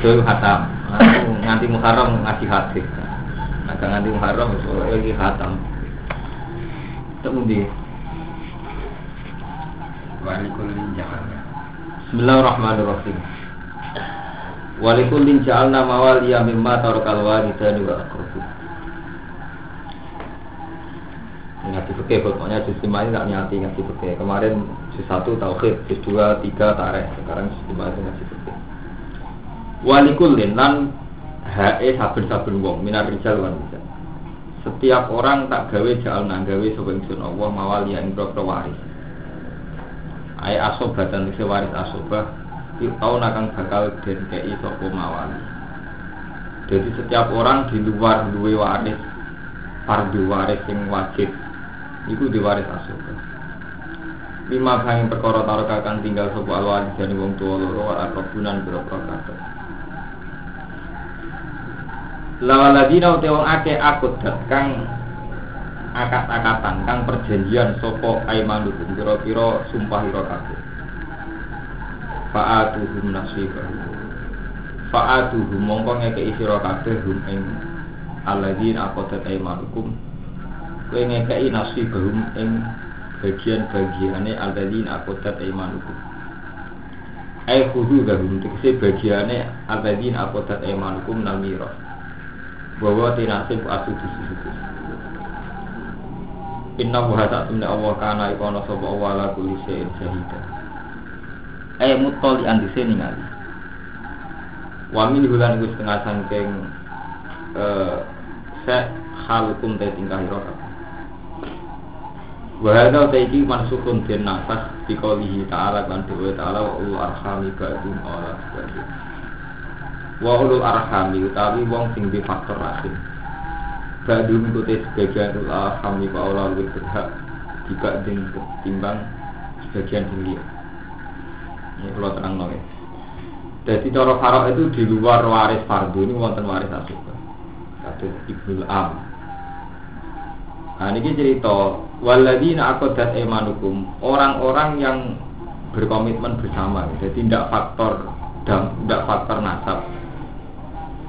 bodoh khatam. Aku nganti Muharram ngaji hadis. Agak nganti Muharram wis iki khatam. Temu di. Bismillahirrahmanirrahim. Walikullin ja'alna mawaliya mimma tarakal walidani wa aqrabu. Ngaji fikih pokoknya 5 ini tak nyati ngaji fikih. Kemarin juz 1 tauhid, juz 2, 3 tarikh, sekarang juz 5 itu ngaji fikih. Walikullin lan hae saben-saben wong minar rijal wan. Setiap orang tak gawe ja'alna gawe sapa ingsun Allah mawaliya ing boro waris. Ay asobah dan isi waris asobah tau nakang bakal den kei sopo mawali Jadi setiap orang di luar duwe waris Fardu waris yang wajib Iku di waris asobah Lima bangin perkara taruh kakang tinggal sopo alwali Jani wong tua loro wal akrobunan biro-biro kakak Lawaladina uti ake akut kang akat-akatan kang perjanjian sopo aimanukum kira-kira sumpah ira kabeh. Fa'atuhum nasibahum fa'atuhum mongko ngekeki sira kabeh hum ing alladzina aqadat aimanukum. Kowe ngekeki nasibahum ing bagian-bagiane alladzina aqadat aimanukum. Ai khudu gahum tegese bagiane alladzina aqadat aimanukum nal miras bahwa tinasib atu di situ Inna buha tak temne Allah kana ikono sopa Allah ala kuli Eh mutol di andise ningali Wa min hulan iku setengah sangking eh, Se halukum te tingkah iroka Wa hadha taiki mansukun den nafas Di kaulihi ta'ala kan dewa ta'ala Wa ulu arhami ba'dum ba'dum Wa ulu arhami utawi wong sing di faktor rahim Badum ikuti sebagian ul alham Iku Allah lebih berhak Dibanding ketimbang sebagian dunia Ini kalau tenang nol ya Jadi cara farok itu di luar waris fardu ini wonten waris asuba Kata Ibnul Am. Nah ini cerita Waladina akodat emanukum Orang-orang yang berkomitmen bersama Jadi tidak faktor tidak faktor nasab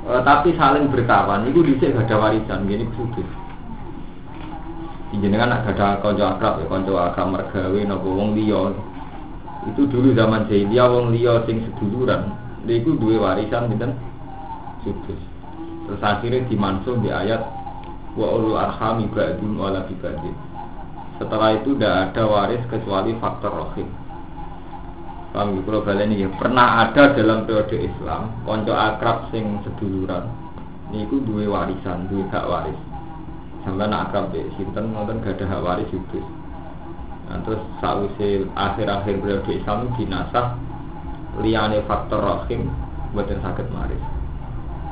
e, tapi saling berkawan. Itu dhisik gak ada warisan gini sugih. Jenengan nak ada konco akrab ya konco akrab mergawe napa wong liya. Itu dulu zaman jahiliyah wong liya sing seduluran. Niku duwe warisan pinten sugih. Terus akhirnya dimansuh di ayat wa ulul arhami ba'dun wala bibadin setelah itu tidak ada waris kecuali faktor rohim Ya, kalau balen ini pernah ada dalam periode Islam konco akrab sing seduluran niku duwe warisan, duwe hak waris. Sampai nak akrab be sinten ngoten gak ada hak waris itu. Nah, terus sausi akhir-akhir periode Islam dinasah liyane faktor rahim buatan sakit maris.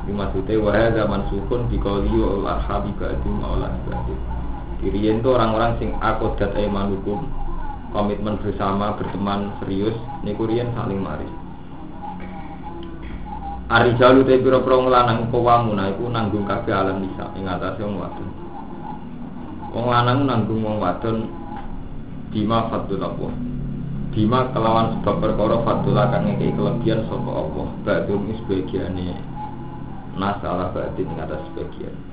Ini maksudnya wahai zaman sukun di kauliyo al-arhabi ba'dim maulan ba'dim. Kirian itu orang-orang sing akodat aimanukum komitmen bersama berteman serius niku riyen saling mari Ari jalu te pira pira lanang kawamuna iku nanggung kabeh alam nisa ing atase wong wadon. Wong lanang nanggung wong wadon bima fatul Allah. Bima kelawan sebab perkara fatul kang ngekeki kelebihan sapa Allah. Ba'dum sebagiane nas ala ba'din ing atas sebagian.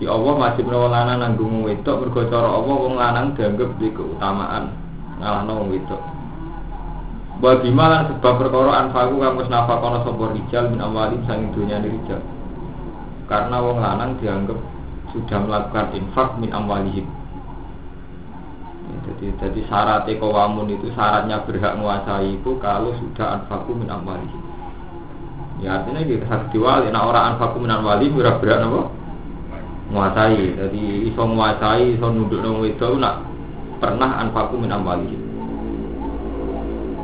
Di Allah masih menawa lanang nanggung wedok mergo Allah wong lanang dianggap di keutamaan ngalahno wong wedok. Malan sebab perkara anfaku kang wis nafakono sapa rijal min awalim sang dunya rijal. Karena wong lanang dianggap sudah melakukan infak min amwalihim. Ya, jadi jadi syarat kawamun itu syaratnya berhak menguasai itu kalau sudah anfaku min amwalihim. Ya artinya kita harus diwali. Nah orang anfaku min amwalihim berhak berhak apa? Menguasai. Jadi iso menguasai, iso nunduk nang wedok nak pernah anfaku min amwalihim.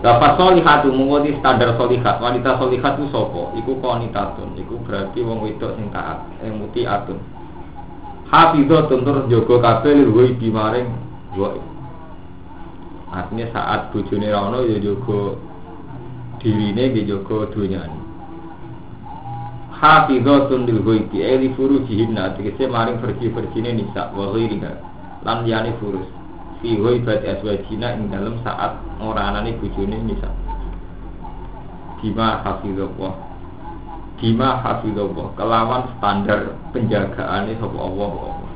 Dapat solihatu mengikuti standar solihat Wanita solihat itu sopo Iku konitatun Iku berarti wong wedok sing taat Yang muti atun. Hafidhotun tur jogo kabeh lirwoi bimaring Woi Artinya saat bojone rano ya jogo Dirine ya jogo dunyane Hafidhotun lirwoi bi Eli furu jihinna Tegese maring pergi-pergine nisa Wa ghairiha Lan liyane furus. Fi ghaibat azwajina ing dalam saat ora anane bojone nisa bima hafizallah. Bima hafizallah. Kelawan standar penjagaane sapa Allah Allah.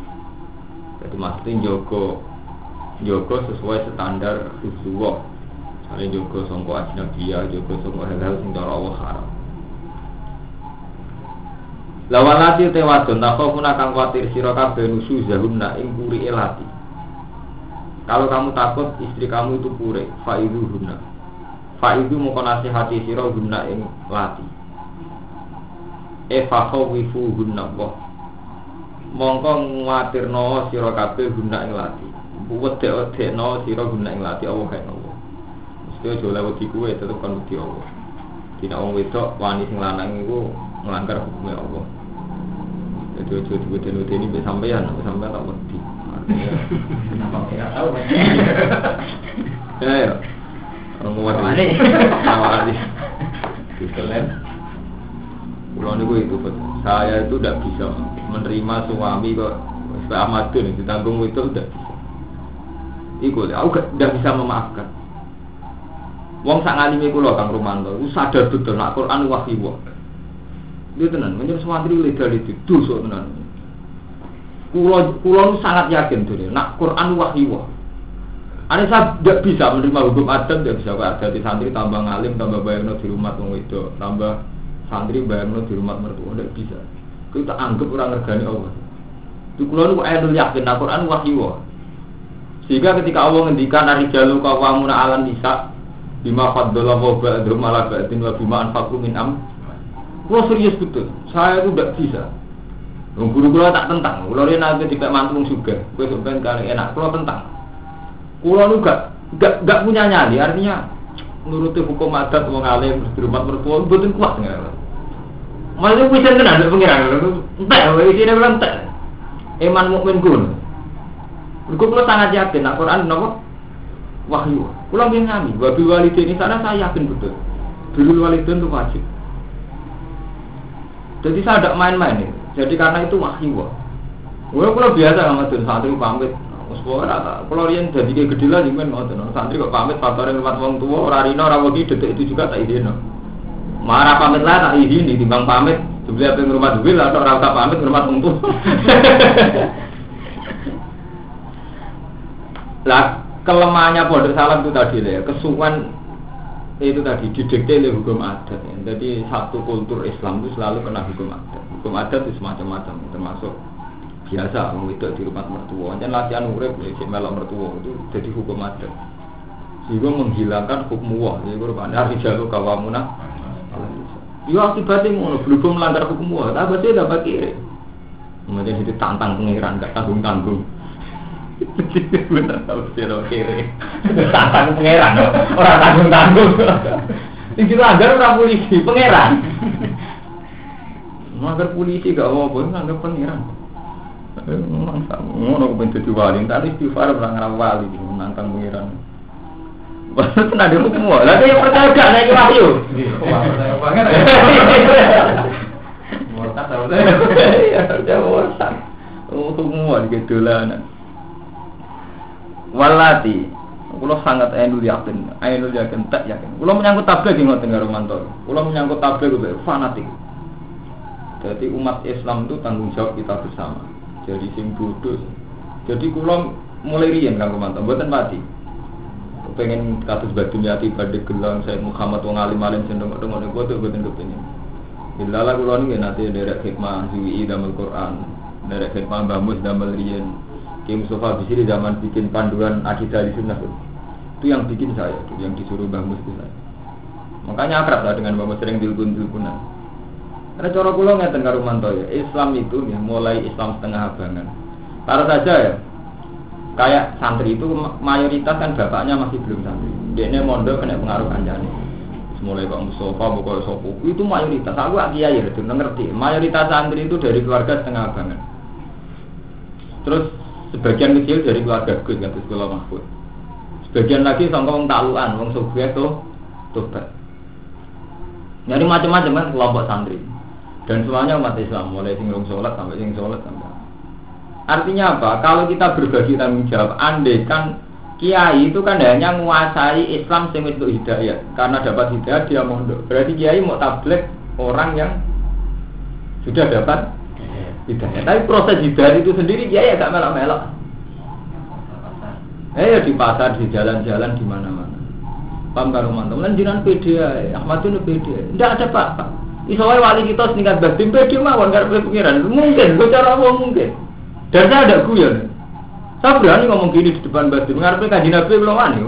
Jadi maksudnya jogo jogo sesuai standar khusyuk. Misalnya jogo sangka ajnabiyah, jogo sangka hal-hal sing Allah. Lawalati te wadon takhafuna kang kuatir sira kabeh nusu zahunna ing puri elati. Kalau kamu takut istri kamu itu pure, faidu hunna. Faidu mau nasihati sira hunna ing lati. E fakhawifu hunna boh. Mongko nguatirno sira kabeh hunna ing lati. Wedek-wedekno sira hunna ing lati Allah kae Allah. Mesti aja lewat kuwe tetep kan wedi Allah. Dina wong wedok wani sing lanang iku melanggar hukumnya Allah. Jadi ojo diweden ini mbek sampean, sampean tak wedi. Ya ya. Orang mau Wali. Wali. Diselen. Pulau niku itu. Saya itu tidak bisa menerima suami kok Ahmadun ditanggung itu tidak bisa. Iku aku tidak bisa memaafkan. Wong sak ngalimi kula Kang Romanto, sadar betul nak Quran wahyu. Dia tenan, menjadi santri legal itu dosa tenan. Kulo kulo sangat yakin tuh, nak Quran wahyu. Ane saya tidak bisa menerima hukum adat, tidak bisa ada di santri tambah ngalim, tambah bayangno di rumah wong itu, tambah santri bayangno di rumah mertua, tidak bisa. Kita anggap orang ngergani Allah. Di kulo nu ayat yakin, nak Quran wahyu. Sehingga ketika Allah ngendikan ari jalu kawamuna alam nisa bima faddala wa ba'dhum ala ba'din wa bima min am Kulo serius betul, saya itu tidak bisa. Guru kulo tak tentang, kulo ini nanti tidak mantung juga, gue sebenarnya kali enak, kulo tentang. Kulo nu gak, gak, punya nyali, artinya nuruti hukum adat wong alim di rumah mertua betul kuat nggak? Malah bisa tenan dari pengiran, entek, gue sini bilang entek. Iman mukmin kun. Gue kulo sangat yakin, Al Quran nopo wahyu. Kulo bilang ngami, wabi walidin ini sana saya yakin betul. Dulu walidin itu wajib. Jadi saya tidak main-main nih. Jadi karena itu wahyu. Gue kalau biasa sama tuh santri pamit. Musuh rata. Kalau rian jadi kayak gede lah jimen ngoten. Santri kok pamit faktorin rumah wong tua. Orang orang wagi detik itu juga tak izin. Marah pamit lah tak izin timbang pamit. Apa yang rumah duit atau rata pamit rumah wong tua. Lah kelemahannya pondok salam itu tadi lah ya. Kesuwan itu tadi didikte oleh hukum adat. Ya. jadi satu kultur Islam itu selalu kena hukum adat. Hukum adat itu semacam-macam termasuk biasa itu di rumah mertua. Dan latihan urip ya si melok mertua itu jadi hukum adat. Sehingga menghilangkan hukum wah jadi kurban hari jalur kawamuna ya akibatnya ngono belum melanggar hukum wah tapi dia dapat kiri kemudian itu tantang pengiran gak tanggung tanggung bener kalau siro kiri. Tantang pangeran orang tanggung tanggung ini langgar orang polisi pangeran. Langgar polisi gak apa apa langgar pangeran. Ngono ben dadi wali. Tadi istighfar ora ngarang wali nangkang pangeran. Bahasa tenan dia hukum Lah dia percaya gak? Nek wahyu. Wah, percaya banget. Murtad tahu Ya, percaya murtad. Hukum wali gedolanan. Walati Kulo sangat ainul yakin, ainul yakin tak yakin. Kulo menyangkut tabligh di ngoten karo mantor. Kulo menyangkut tabligh kuwi fanatik. Jadi umat Islam itu tanggung jawab kita bersama. Jadi sing bodoh. Jadi kulo mulai riyen kanggo mantor, mboten mati. Pengen kasus batu nyati pada gelang saya Muhammad wong alim alim sendong dong dong bodoh mboten kepengin. Bila lah kulo niki nanti derek hikmah Zuwi damel Quran, derek hikmah Bamus damel riyen. Ki Mustafa Bisri zaman bikin panduan akidah di sunnah itu yang bikin saya itu yang disuruh Mbah Mus saya. Makanya akrab lah dengan Mbah Mus sering dilkun dilkunan karena cara pulau ngeten karo ya Islam itu ya mulai Islam setengah abangan. Taruh saja ya kayak santri itu mayoritas kan bapaknya masih belum santri. Dia mondok kena pengaruh kancane mulai Pak Mustafa, Bukoy Sopo itu mayoritas. Aku lagi kiai itu ngerti. Mayoritas santri itu dari keluarga setengah abangan. Terus sebagian kecil dari keluarga Gus kan sekolah Mahfud. Sebagian lagi sama wong takluan wong sugih tuh tobat. Nyari macam-macam kan kelompok santri. Dan semuanya umat Islam mulai sing sholat sampai sing sholat sampai. Artinya apa? Kalau kita berbagi tanggung jawab andai kan kiai itu kan hanya menguasai Islam sing itu hidayah. Karena dapat hidayah dia mondok. Berarti kiai mau tablet orang yang sudah dapat hidayah. Tapi proses hidayah itu sendiri kiai agak melak-melak. Eh ya di pasar, di jalan-jalan, di mana-mana. Paham karo mantu. Lan jinan pede ae, Ahmad itu pede. Ndak ada apa-apa. Iso wali kita setingkat batin pede mawon karo pengiran. Mungkin, gue cara apa mungkin. Dan saya ada guyon. Saya berani ngomong gini di depan batin. Mengarepnya kaji Nabi belum wani.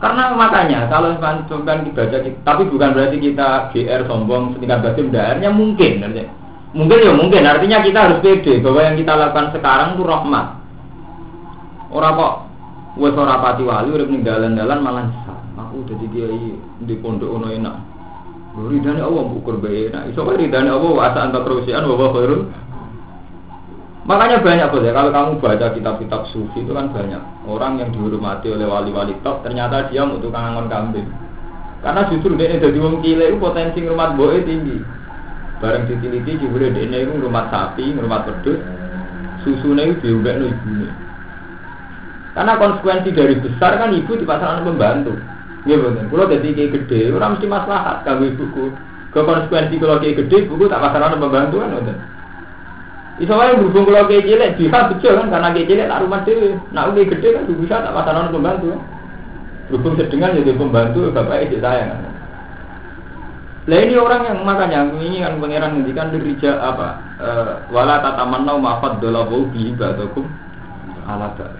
Karena makanya kalau sampai dibaca, tapi bukan berarti kita GR sombong setingkat batin daerahnya mungkin. Artinya. Mungkin ya mungkin. Artinya kita harus pede bahwa yang kita lakukan sekarang itu rahmat. Orang kok wes ora pati wali udah meninggalan-dalan malah nyesal. Aku udah kiai di pondok ono enak. Ridane Allah ukur bae enak. Iso wae ridane Allah wa asa anta terusian wa khairul. Makanya banyak bos ya kalau kamu baca kitab-kitab sufi itu kan banyak orang yang dihormati oleh wali-wali top ternyata dia mau tukang angon kambing. Karena justru dia jadi wong cilik potensi ngurmat boe tinggi. Bareng ditiliti jebule dia itu ngurmat sapi, ngurmat wedhus, susune itu diumbekno ibune. Karena konsekuensi dari besar kan ibu di pasangan pembantu. Iya betul. Kalau jadi kayak gede, orang mesti maslahat kalau ibuku. Ke konsekuensi kalau kayak gede, buku tak pasangan pembantu kan betul. Iso berhubung kalau kayak cilik, dia betul kan karena kayak cilik tak rumah dewe. Nak udah gede kan bisa tak pasangan pembantu. Berhubung sedengan jadi pembantu, bapak itu sayang. Lah ini orang yang makanya ini kan pangeran ngendikan dirija apa? E, wala tatamannau ma faddalahu bihi ba'dakum ala ba'd.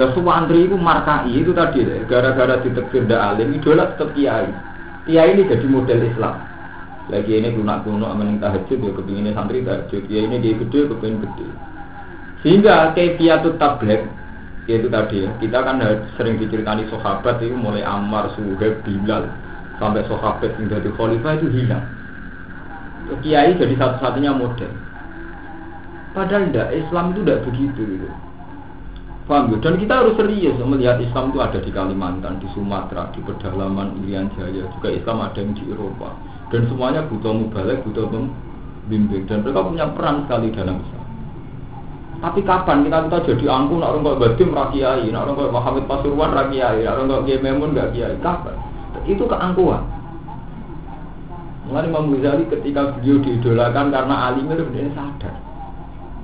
Lah Suwandri itu markai itu tadi gara-gara ditekfir ndak alim idola tetap kiai. Kiai ini jadi model Islam. Lagi ini guna kuno aman tahajud ya kepinginnya santri tahajud. Ya ini dia gede kepingin gede. Sehingga kefiatut tablet yaitu tadi ya kita kan sering diceritani sahabat itu mulai Ammar, Suhaib, Bilal sampai sahabat yang dari khalifah itu hilang. Kiai jadi satu-satunya model. Padahal enggak, Islam itu tidak begitu gitu. Paham ya? Dan kita harus serius melihat Islam itu ada di Kalimantan, di Sumatera, di pedalaman Irian Jaya, juga Islam ada yang di Eropa. Dan semuanya butuh mubalik, butuh pembimbing. Dan mereka punya peran sekali dalam Islam. Tapi kapan kita kita jadi angkuh, nak orang kok Badim rakyai, nak orang kok Muhammad Pasuruan rakyai, nak orang kok Kiai Memun gak kiai. Kapan? Itu keangkuhan. Mulai Imam Ghazali ketika beliau diidolakan karena alimnya, dia sadar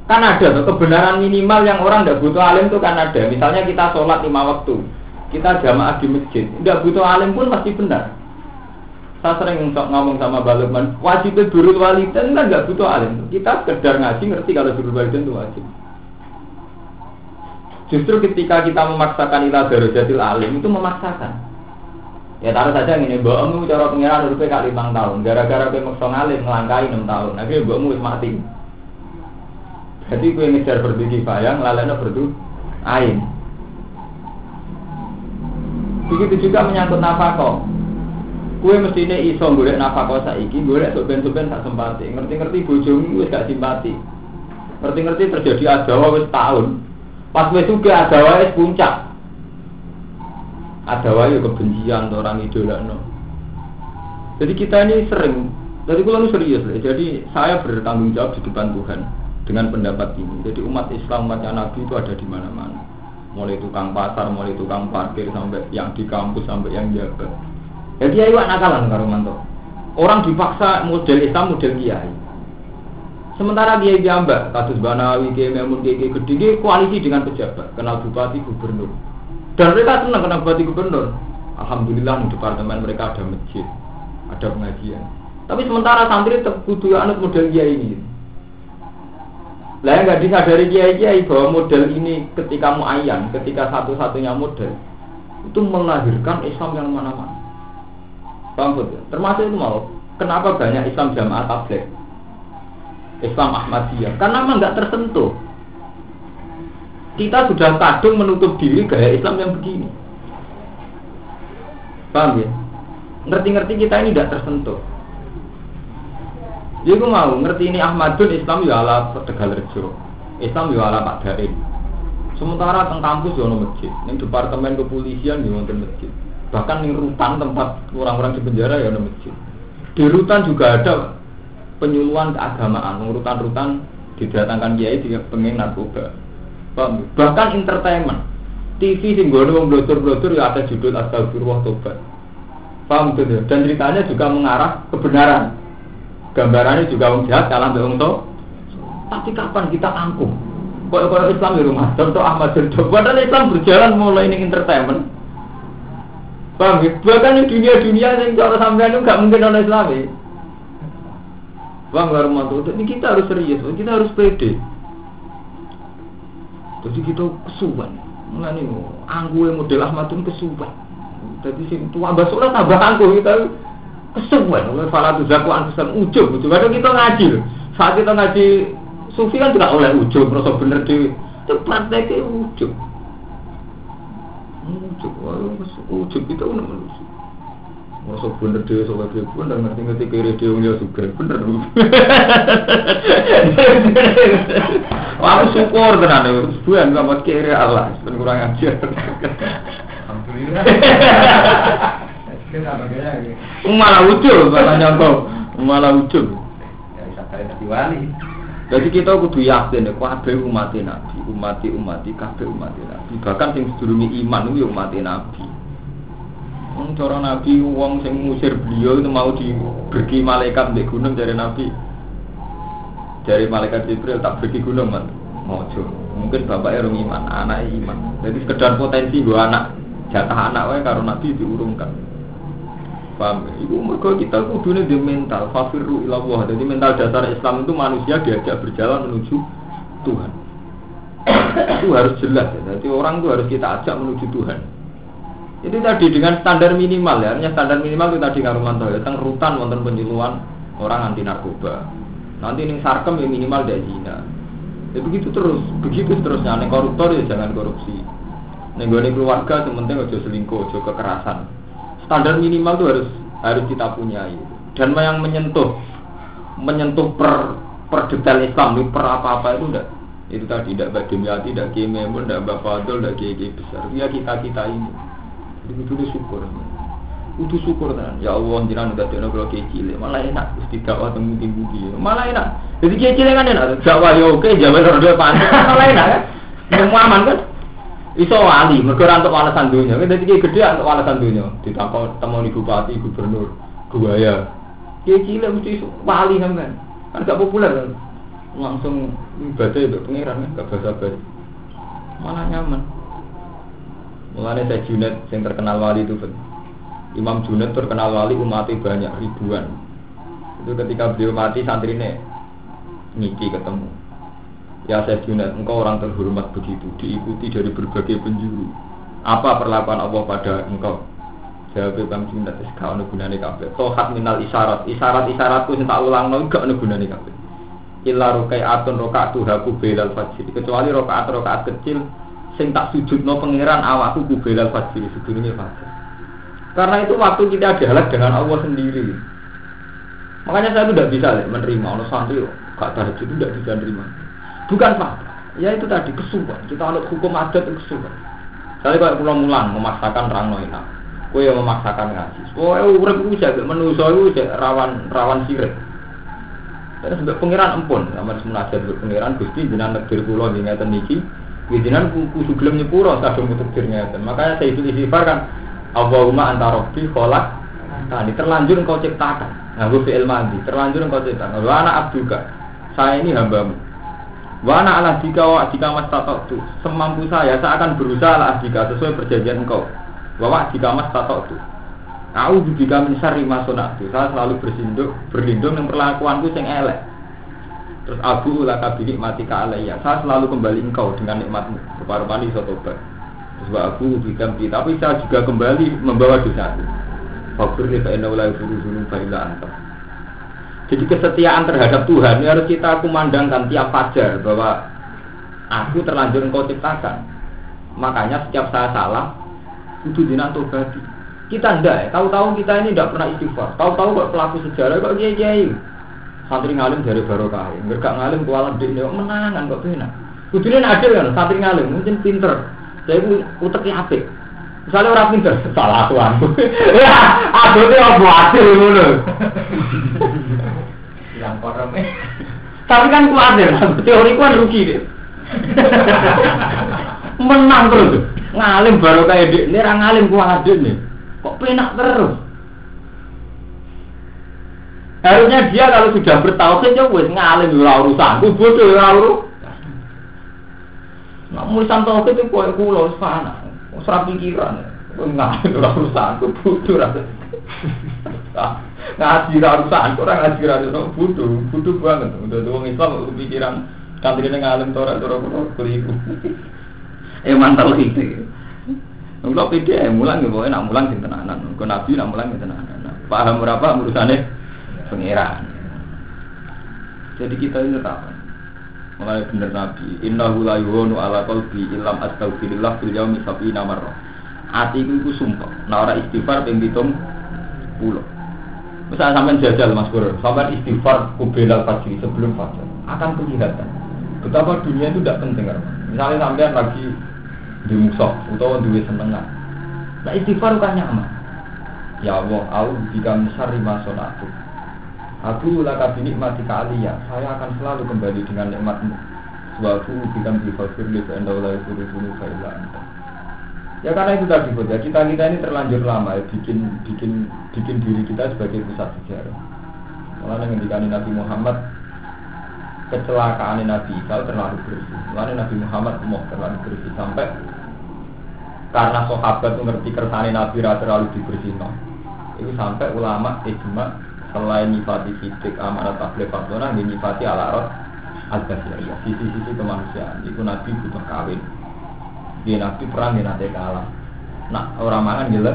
Kan ada kebenaran minimal yang orang tidak butuh alim itu kan ada. Misalnya kita sholat lima waktu, kita jamaah di masjid, tidak butuh alim pun pasti benar. Saya sering ngomong sama Balukman, wajib berul walidan kan nggak butuh alim. Kita sekedar ngaji ngerti kalau berul walidan itu wajib. Justru ketika kita memaksakan ilah darajatil alim itu memaksakan. Ya taruh saja ini, mbakmu cara pengiran udah kali lima tahun, gara-gara kowe maksa ngalim ngelangkai enam tahun, akhirnya mbakmu wis mati. Jadi gue ngejar berdu kifayah, lalana berdu ain. Begitu juga menyangkut nafkah. Kue mesti ini iso golek nafkah saiki, golek soben-soben tak sempati. Ngerti-ngerti bojomu wis gak simpati. Ngerti-ngerti terjadi adawa wis tahun. Pas wis juga adawa wis puncak. Adawa yo kebencian orang idolakno. Jadi kita ini sering, jadi kalau serius, jadi saya bertanggung jawab di depan Tuhan dengan pendapat ini. Jadi umat Islam umatnya Nabi itu ada di mana-mana. Mulai tukang pasar, mulai tukang parkir sampai yang di kampus sampai yang jabat. Jadi ayo nakalan karo manto. Orang dipaksa model Islam model kiai. Sementara kiai jambak, kasus Banawi, kiai Memun, kiai gede, koalisi dengan pejabat, kenal bupati, gubernur. Dan mereka senang kenal bupati, gubernur. Alhamdulillah di departemen mereka ada masjid, ada pengajian. Tapi sementara santri tetap butuh anut model kiai ini. Lah nggak disadari kiai kiai bahwa model ini ketika muayyan, ketika satu-satunya model itu melahirkan Islam yang mana-mana. Paham ya? Termasuk itu mau. Kenapa banyak Islam jamaah tablet? Islam Ahmadiyah. Karena memang nggak tersentuh. Kita sudah kadung menutup diri gaya Islam yang begini. Paham ya? Ngerti-ngerti kita ini tidak tersentuh. Jadi aku mau ngerti ini Ahmadun Islam ya ala Tegal Rejo, Islam ya ala Pak Daim. Sementara teng kampus ya masjid, ning departemen kepolisian ya wonten masjid. Bahkan ning rutan tempat orang-orang di penjara ya masjid. Di rutan juga ada penyuluhan keagamaan, rutan-rutan didatangkan kiai di pengen narkoba. Bahkan entertainment. TV sing gue wong blotor-blotor ya ada judul Astagfirullah Tobat. Paham tuh Dan ceritanya juga mengarah kebenaran Gambarannya juga wong jahat kalah mbek wong. Tapi kapan kita angkuh? Kok Islam di rumah, contoh Ahmad Jodoh. Padahal Islam berjalan mulai ini entertainment. Paham ya? Bahkan dunia-dunia yang cara sampean itu nggak mungkin non Islam ya. Bang Warmanto, ini kita harus serius, kita harus pede. Jadi kita kesuwan. Mulane angkuhe model Ahmad itu kesuwan. Jadi sing tua basura tambah angkuh kita kesuwan. Oleh fala tu zaku anfusan ujub. Coba kita ngaji. Saat kita ngaji sufi kan tidak oleh ujub, merasa bener dhewe. Itu prakteknya ujub. Ujub, wah, ujub itu udah manusia. Masa bener dia soal dia pun dan ngerti ngerti kiri dia punya juga bener. Wah aku syukur tenan itu. Bukan sama kiri Allah, ben kurang ajar. Alhamdulillah. Malah ujub, malah nyontoh, malah ujub. Ya bisa tadi wali. Jadi kita kudu yakin ya, kabeh umat Nabi, umati umati kabeh umat Nabi. Bahkan sing sedurunge iman itu umat Nabi. Wong cara Nabi wong sing ngusir beliau itu mau diberi malaikat di gunung dari Nabi. Dari malaikat Jibril tak pergi gunung man. Mojo. Mungkin bapaknya orang iman, anak iman. Jadi sekedar potensi gua anak jatah anak wae karo Nabi diurungkan. Paham? Mergo kita kudune di mental fafiru ila Allah. Jadi mental dasar Islam itu manusia diajak berjalan menuju Tuhan. itu harus jelas ya. Jadi orang itu harus kita ajak menuju Tuhan. Itu tadi dengan standar minimal ya, artinya standar minimal itu tadi ngarumanto ya, tentang rutan wonten penyuluhan orang anti narkoba. Nanti ning sarkem ya minimal dari zina. Ya begitu terus, begitu seterusnya. Ning koruptor ya jangan korupsi. Ning gone keluarga sementing aja selingkuh, aja kekerasan. Standar minimal itu harus harus kita punyai. Dan yang menyentuh menyentuh per per detail Islam, per apa-apa itu enggak itu tadi tidak Badimyati, tidak Kiai Memun, tidak Mbak Fadol, tidak Kiai besar. Ya kita kita ini. Jadi kudu syukur. Kudu syukur tenan. Ya Allah jenengan udah dene cilik, malah enak wis didakwah teng pundi Malah enak. Jadi cilik kan enak. Dakwah yo oke, jaman ora pantes malah enak kan. Semua aman kan. Iso wali, mergo ora entuk walesan dunya. Dadi kiai gede entuk walesan dunya. Ditakon temoni bupati, gubernur, buaya. Kiai cilik mesti wali sampean. Kan gak populer kan. Langsung ibadah itu pengiran kan gak basa-basi. Malah nyaman. Mulanya saya Junet yang terkenal wali itu kan. Imam Junet terkenal wali umatnya banyak ribuan. Itu ketika beliau mati santri ini ngiki ketemu. Ya saya Junet, engkau orang terhormat begitu, diikuti dari berbagai penjuru. Apa perlakuan Allah pada engkau? Jawab Imam Junet, gak ada gunanya kabeh. Tohat minal isyarat, isyarat-isyaratku yang tak ulang gak ada gunanya kabeh. Illa atun rokaatu haku belal fajr. Kecuali rokaat-rokaat kecil sing tak sujudno pangeran awakku kubelal fajr sedurunge fajr. Karena itu waktu kita dialog dengan Allah sendiri. Makanya saya tidak bisa ya, menerima orang santri gak tahajud itu tidak bisa menerima. Bukan fakta. Ya itu tadi kesuwan. Kita anut hukum adat kesuwan. Saya kayak pulang mulan memaksakan rangno enak. Kue yang memaksakan ngaji. Oh, urip itu jaga menuso itu rawan rawan sirik. Terus sebab pangeran empun, sama semunajat pangeran gusti jenengan negeri pulau di ngeten niki Bijinan kuku suglem nyepuro mutekdir ngeten. Makanya saya itu istighfar kan Allahumma anta rabbi kholak Tadi terlanjur engkau ciptakan. Nah, gue fi'il mandi. Terlanjur engkau ciptakan. Wa anak abduka. Saya ini hambamu. Wa anak ala dika wa dika mas tu. Semampu saya, saya akan berusaha ala dika sesuai perjanjian engkau. Wa wa dika mas tu. Aku juga min syarri ma Saya selalu bersinduk, berlindung dengan perlakuanku yang elek. Terus Abu laka binik mati alaiya. Saya selalu kembali engkau dengan nikmatmu. Separuh mandi sotobat. Terus Abu bidam Tapi saya juga kembali membawa dosa itu. Fakir ni fa'inna ulai furu furu fa'ila antar. Jadi kesetiaan terhadap Tuhan ini harus kita kumandangkan tiap fajar bahwa aku terlanjur engkau ciptakan. Makanya setiap saya salah, itu jinak tobati. Kita ndak ya, tahu-tahu kita ini tidak pernah istighfar. Tahu-tahu kok pelaku sejarah kok kiai-kiai santri ngalim dari barokah nggak gak ngalim kualam di ini menangan kok benar kudunya adil kan santri ngalim mungkin pinter saya pun uteknya apik. Misalnya orang pinter. Salah aku aku ya aku itu apa? Adil dulu yang korom tapi kan kuatir teori kan rugi deh menang terus. Ngalim barokah ini ini orang ngalim kuatir nih kok penak terus? Harusnya dia kalau sudah bertauhid ya wis ngalim ora urusanku, bodoh ora urusan. Nah, urusan tauhid itu wis fana. Wis ora pikiran. Ngalim ora urusanku, bodoh ora. Ngaji ora urusanku, ora ngaji ora urusan bodoh, bodoh banget. Udah wong Islam pikiran kantrine ngalim ora ora keliru. Eh mantel itu. Kalau pede mulang ya pokoknya nak mulang sing tenanan. Kau nabi nak mulang ya tenanan. Paham berapa urusannya pengiran. Jadi kita ini apa? Mulai bener nabi. Inna la yuhonu ala qalbi illam astaghfirillah fil yaumi sab'ina marrah. Atiku iku sumpah. Nah ora istighfar ping 70. Misal sampean jajal Mas Pur, sampean istighfar kubelal pagi sebelum fajar akan kelihatan betapa dunia itu tidak penting kan. Misalnya sampean lagi di musuh atau duwe senengan. Nah istighfar kan nyaman. Ya Allah, aku jika misari masolatu. Aku laka binikmati ya. Saya akan selalu kembali dengan nikmatmu. Suatu bikan bifasir li fa'indaulai suru-suru fa'ila Ya karena itu tadi ya kita kita ini terlanjur lama ya, bikin bikin bikin diri kita sebagai pusat sejarah. Malah dengan Nabi Muhammad kecelakaan Nabi Isa terlalu bersih. Malah Nabi Muhammad mau terlalu bersih sampai karena sahabat mengerti kersane Nabi ra terlalu dibersihkan. Itu sampai ulama ijma selain nifati sidik amanat tabligh fardona ini nifati ala rot al basiriyah sisi-sisi kemanusiaan. Itu Nabi butuh kawin. Dia Nabi perang dia nanti kalah. Nah orang mangan gila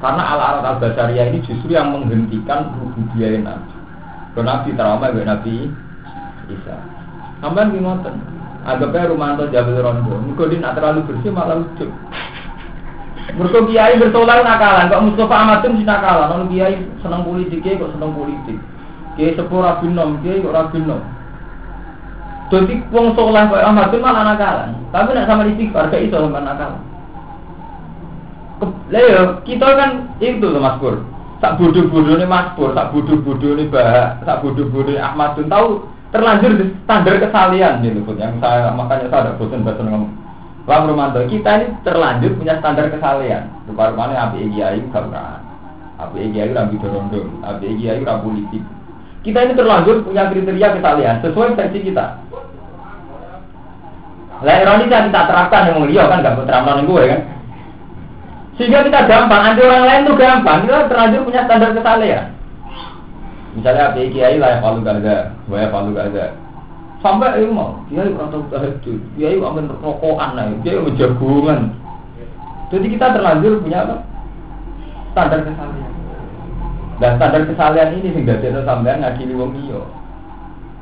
karena ala rot al basiriyah ini justru yang menghentikan rububiyah Nabi. Kalau Nabi trauma Nabi Isa. Sampai gimana? Anggapnya Rumanto Jabal Rondo. Mereka di terlalu bersih malah lucu. Mereka kiai bertolak nakalan. Kok Mustafa Ahmad itu nakalan. Kalau kiai senang politik, kiai kok senang politik. Kiai sepuluh rabin nom, kiai kok rabin nom. Jadi wong soleh kok Ahmad itu malah nakalan. Tapi nak sama istighfar kayak itu sama nakalan. Leo, kita kan itu loh Mas Pur. Tak bodoh-bodoh ini Mas Pur, tak bodoh-bodoh ini Bah, tak bodoh-bodoh ini Ahmad tahu terlanjur di standar kesalian gitu yang saya makanya saya ada bosan bosan ngomong Bang Romanto kita ini terlanjur punya standar kesalian rupa mana api kiai karena api kiai rabi dorondong api kiai rabi politik kita ini terlanjur punya kriteria kesalian sesuai versi kita. Lah ironi yang kita terapkan yang mulia kan? Gak terapkan gue kan? Sehingga kita gampang. Anti orang lain tuh gampang. Kita terlanjur punya standar kesalian Misalnya apa kiai lah yang palu gaza, saya palu gaza. Sampai itu mau, kiai orang tahu tahajud, kiai amin rokokan lah, kiai menjagungan. Jadi kita terlanjur punya apa? Standar kesalahan. Dan standar kesalahan ini sehingga jadi sampean ngadili wong iyo.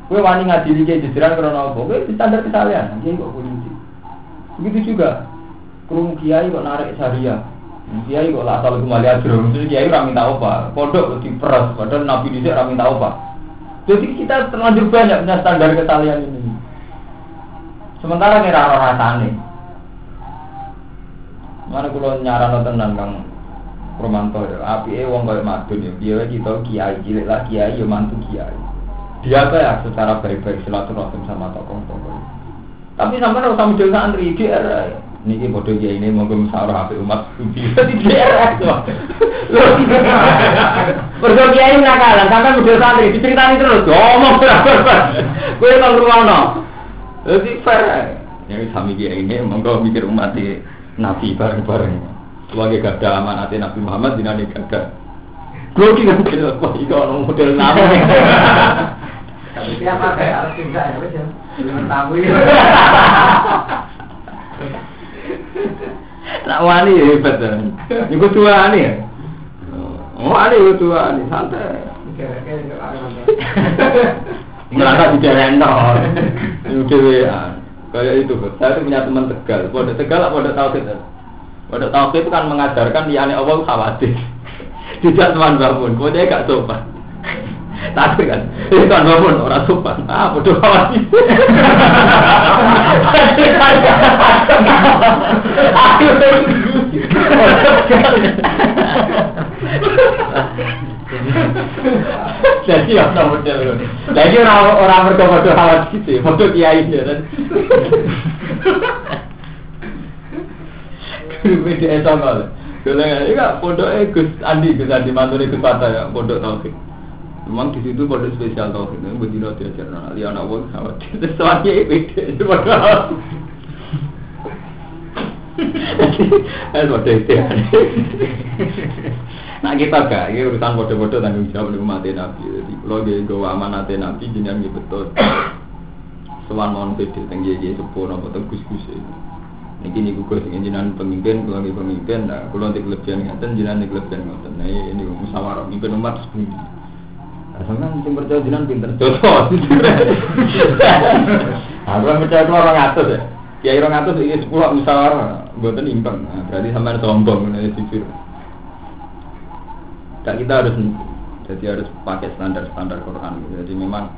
Kue wani ngadili kiai jajaran karena apa? Kue standar kesalahan, kiai kok polisi. Begitu juga, kerung kiai kok narik syariah, Kiai kok lah asal kembali aja, mesti kiai ora minta apa, pondok diperas, padahal nabi dhisik ora minta apa. Jadi kita terlanjur banyak punya standar kesalahan ini. Sementara kira orang rasane. Mana kalau nyaran tenan kang Romanto ya, api eh wong kaya madun ya, biaya kita kiai cilik lah kiai ya mantu kiai. Dia apa ya secara baik-baik silaturahim sama tokoh-tokoh. Tapi sampai harus sama dengan santri, dia Niki bodoh ya ini mau musyawarah HP umat bisa di daerah tuh. Bodoh ya ini nakalan sampai bodoh santri diceritani terus ngomong Gue nggak ruang Jadi fair. Yang sami dia ini monggo mikir umat di nabi bareng-bareng. Sebagai gada amanat Nabi Muhammad di nani gada. Gue kira kira wah itu orang model nama. Tapi siapa kayak harus tinggal ya, tamu Nak wani ya hebat kan. Iku tua nih ya. Oh, ada itu tua nih santai. Ngerasa di rentor. Itu. Kayak itu, saya itu punya teman Tegal. Pondok Tegal apa Pondok Tauhid? Pondok Tauhid itu kan mengajarkan di aneh Allah khawatir. Tidak teman bangun, pokoknya gak sopan. Tapi kan, itu kan bangun orang sopan. Ah, bodoh khawatir. Jadi apa model Jadi orang orang berdoa awal gitu, foto kiai ya kan. Beda itu nggak. Dulu ini kan pondok Gus Andi, Gus Andi mantu Gus Fata ya, pondok Taufik. Memang di situ pada spesial tauhid, ini betina diajar anak liya anak wong sama terus soalnya itu pada Eh, pada itu Nah kita gak, ini urusan bodoh-bodoh tanggung jawab di umat Nabi. Jadi kalau dia gawa amanat Nabi, jenengan gitu betul. Soal mohon beda, tinggi aja sepuh, nopo tegus gus itu. Niki niku Gus sing jenengan pemimpin, kula nggih pemimpin, nah kula ndik kelebihan ngaten, jenengan ndik kelebihan ngoten. Nah ini musyawarah mimpin umat sepundi. Sampeyan sing percaya jenengan pinter joto. Aku percaya kula orang atus ya. Kiai orang atus iki sepuluh musyawarah, mboten imbang. Nah, berarti sampean sombong nek jujur. Tak kita harus jadi harus pakai standar-standar Quran. Jadi memang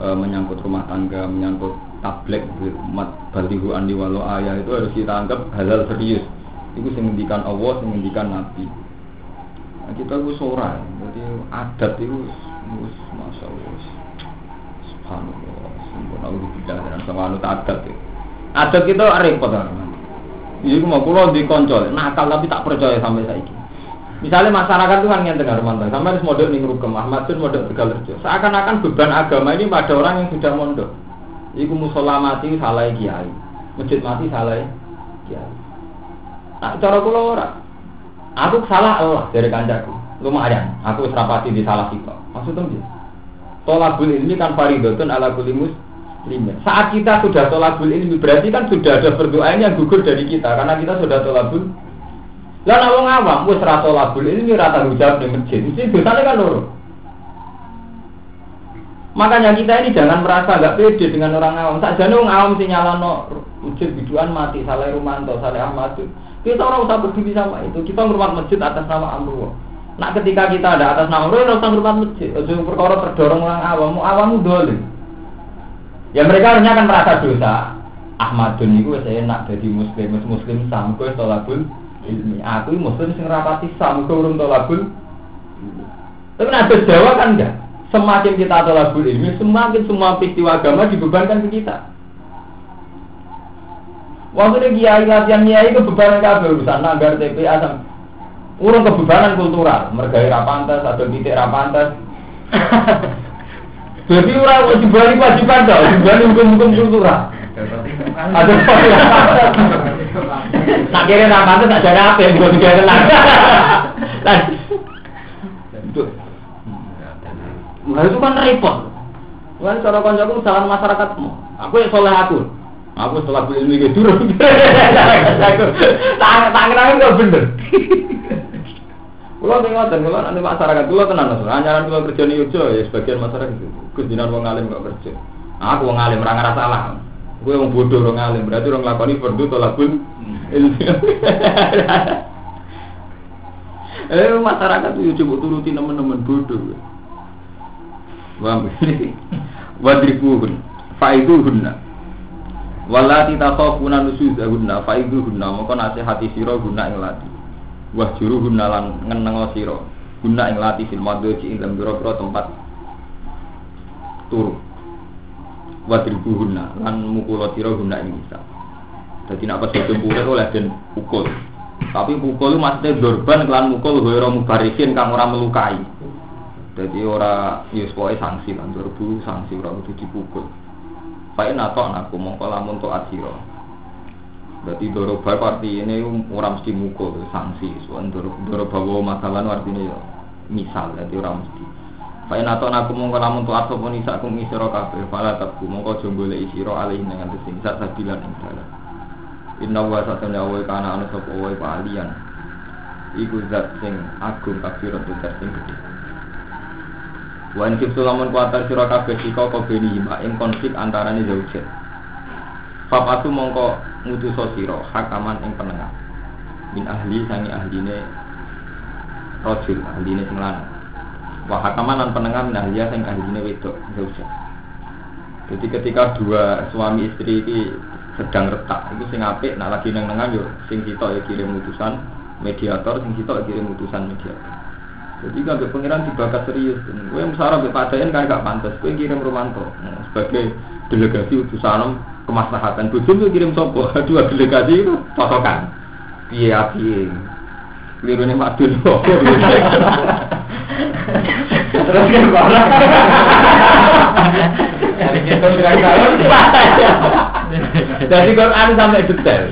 e, menyangkut rumah tangga, menyangkut tablet umat balihu andi walau ayah itu harus kita anggap halal serius. Itu menghentikan Allah, menghentikan Nabi. Nah, kita itu seorang, jadi adat itu mus masya Allah, subhanallah, sempurna udah dan sama anut adat itu. Adat kita repot kan. Iya, mau pulau di koncol, nakal tapi tak percaya sampai saiki. Misalnya masyarakat itu kan dengar mantan, sampai harus modal nih Rugem, Ahmad pun modal Tegal Seakan-akan beban agama ini pada orang yang sudah mondok. Iku musola mati salah kiai, masjid mati salah kiai. Nah, cara kula ora. Aku salah Allah dari kancaku. Lumayan, aku serapati di salah kita. Maksudnya dia. Tolabul ilmi kan faridotun ala kulli muslimin. Saat kita sudah tolabul ilmi berarti kan sudah ada berdoanya yang gugur dari kita karena kita sudah tolabul lah nek wong awam wis ra tolabul ilmi ra tanggung di masjid. Mesti dosane kan loro. Makanya kita ini jangan merasa nggak pede dengan orang awam. Tak jadi orang awam sih nyalano masjid biduan mati, salah Rumanto, salah Ahmad. Kita orang usah peduli sama itu. Kita ngurmat masjid atas nama Allah. Nah ketika kita ada atas nama Allah, usah ngurmat masjid. Perkara terdorong orang awam, awam dole. Ya mereka harusnya kan merasa dosa. Ahmadun itu saya enak jadi muslim, muslim sam, gue tolabul ilmi. Aku muslim sing rapati sam, urung tolabul. Tapi ada Jawa kan enggak. Semakin kita tolabul ilmi, semakin semua peristiwa agama dibebankan ke kita. Waktu ini kiai latihan kiai itu beban kabeh urusan nagar TPA sam. Urung kebebanan kultural, mergai rapantas atau titik rapantas. Jadi orang wajib kewajiban dong, dibalik hukum-hukum kultural. Ada Nak kira rapantas tak ada apa yang gue tidak tenang. Nah itu kan repot. Kan cara kancaku salah masyarakat semua. Aku yang soleh aku. Aku setelah beli ilmu gitu. Tak tak ngerangin kok bener. Kulo tengok dan kulo nanti masyarakat kulo tenan mas. Anyaran kulo kerja nih Yogyo ya sebagian masyarakat itu. Gus dinan wong alim kok kerja. Aku wong alim ora ngerasa salah. Gue wong bodoh wong alim berarti orang lakoni fardu tolakun ilmu. Eh masyarakat itu coba turuti teman-teman bodoh. Wah, wadribuhun, faiduhunna. Walati takhafuna nusuzahunna, faiduhunna. Maka nasihati sira guna ing lati. Wahjuruhunna lan ngenengo sira guna ing lati fil madji ing dalam pira tempat turu. Wadribuhunna lan mukula sira guna ing bisa. Dadi nek pas jempure oleh den pukul. Tapi pukul maksudnya dorban kelan mukul ghairu mubarikin kang ora melukai. Jadi ora ya pokoke sanksi kan dorbu sanksi ora kudu dipukul. Pae nato aku mongko lamun to asira. Berarti doroba arti ini ora mesti mukul sanksi. Soal doroba bawa masalah artinya ya misal jadi ora mesti. Pae nato aku mongko lamun to aso pun isa kum isira kabeh fala tabku mongko aja golek isira alih dengan sing sak sabilan ing dalan. Inna wa satana wa kana ana sapa wa alian. Iku zat sing agung kafirat zat sing gedhe. Wan kiptu lamun kuatar sira kabeh sika kobeni hima ing konflik antarane zaujet. Fapatu mongko ngutuso sira hakaman ing penengah. Min ahli sangi ahline rojul ahline sing lanang. Wa hakaman lan penengah min ahliya sing ahline wedok zaujet. Jadi ketika dua suami istri ini sedang retak, itu sing apik nak lagi neng nengan yo sing sitok ya kirim utusan mediator, sing sitok ya kirim utusan mediator. Jadi kan pengiran dibakar serius. Gue musara be padayan kan gak pantas. Gue kirim Romanto nah, sebagai delegasi utusan kemaslahatan. Bujum tuh kirim sopo. Dua delegasi itu cocokan. Iya piye. Keliru nih madun. Terus kan tahun. Jadi Quran sampai detail.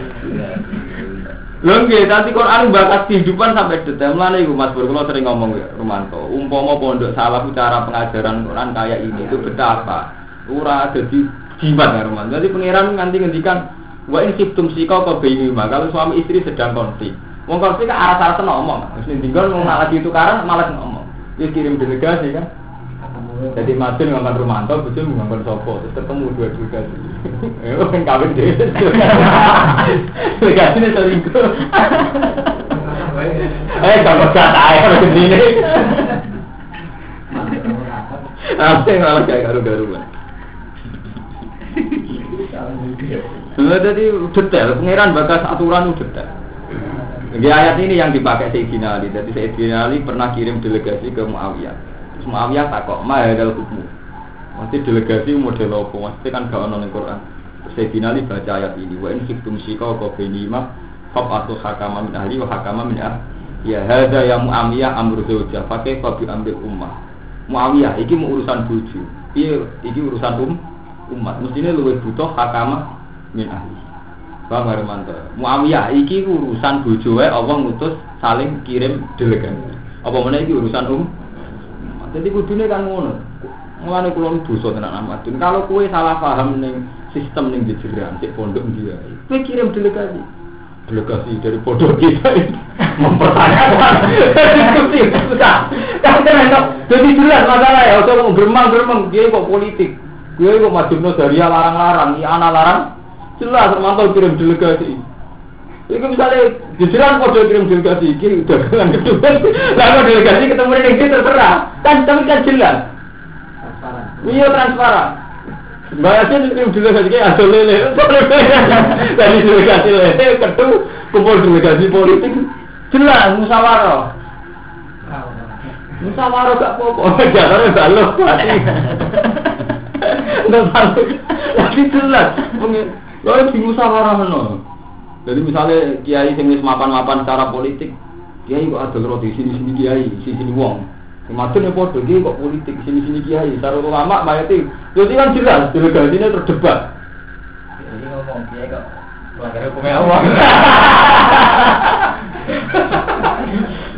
Lho nggih, tapi Quran bakat kehidupan sampai detail. Mulane iku Mas Bur sering ngomong ya, Romanto. Umpama pondok salah cara pengajaran Quran kayak ini itu betapa ora jadi jimat ya Romanto. Jadi pangeran nganti ngendikan wa in sibtum sika ka bainima. Kalau suami istri sedang konflik. Wong konflik kan arah-arah ngomong. Terus tinggal mau malah tukaran malah ngomong. Dia kirim delegasi kan. Jadi Madun ngomong Romanto, bojo ngomong Sopo, terus ketemu dua delegasi. Eh, kan kawin deh. Delegasi ini selingkuh. Eh, kalau tahu kalau begini. Apa yang malah kayak garu-garuan. Nah, jadi detail, pangeran bagas aturan itu detail. Di ayat ini yang dipakai Sayyidina Ali. Jadi Sayyidina Ali pernah kirim delegasi ke Muawiyah. Muawiyah takok, "Ma hadal hukmu?" Mesti delegasi model apa? Mesti kan gak ono ning Quran. Sayyidina Ali baca ayat ini, "Wa in khiftum shika ka bainima fa'atu hakama min ahli wa hakama min ahli." Ya hadza ya Muawiyah amru zawjah, pakai kau ambil ummah. Muawiyah iki mau urusan bojo. Iya, iki urusan um umat. Mestinya luwih butuh hakama min ahli. Bang Hermanto. Muawiyah iki urusan bojoe Allah ngutus saling kirim delegasi. Apa meneh iki urusan um? Jadi kudune kan ngono. Mulane kula dosa tenan Ahmad. Kalau kue salah paham ning sistem ning jejeran sik pondok dia. Kowe kirim delegasi. Delegasi dari pondok kita mempertanyakan diskusi susah. Kan enak. Jadi jelas masalah ya. Kalau mau geremang-geremang dia kok politik. Dia kok majumno dari larang-larang, ya anak larang jelas termantau kirim delegasi itu misalnya jajaran kode kirim delegasi ini dagangan kedua. Lalu delegasi ketemu dengan dia terserah. Kan tapi kan jelas. Iya transparan. Mbak Yasin kirim delegasi kayak ada lele. Dari delegasi lele kedua kumpul delegasi politik. Jelas musyawarah musyawarah gak apa-apa. Jalannya balok Nggak balok tapi jelas. Kalau di musyawarah no. Jadi misalnya kiai sing wis mapan-mapan secara politik, kiai kok ada roti sini-sini kiai, sini-sini wong. Ya podo kiai kok politik sini-sini kiai, secara ulama mayati. Jadi kan jelas delegasinya terdebat. Jadi ngomong kiai kok melanggar hukumnya Allah.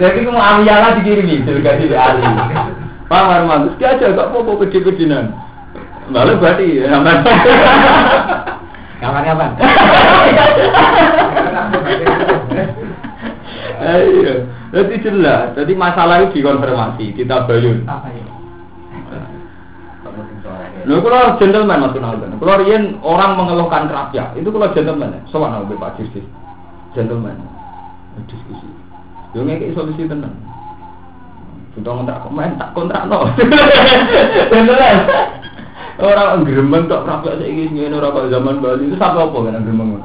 Jadi kamu amiyala dikirimi delegasi di Ali. Pak Marman, terus dia aja kok mau pede-pedenan. Lalu berarti aman. Kapan-kapan. Iya, jadi jelas. Jadi masalah itu dikonfirmasi, kita bayun. Ya? Lho kalau gentleman Mas Ronaldo. Kalau riyen orang mengeluhkan rakyat, itu kalau gentleman. Sowan aku Pak Justis. Gentleman. Diskusi. Yo ngeke solusi tenan. Sudah kontrak komen tak kontrak no. Gentleman. Orang gremeng tok rakyat saiki ngene ora kok zaman Bali itu sampe apa kan gremeng.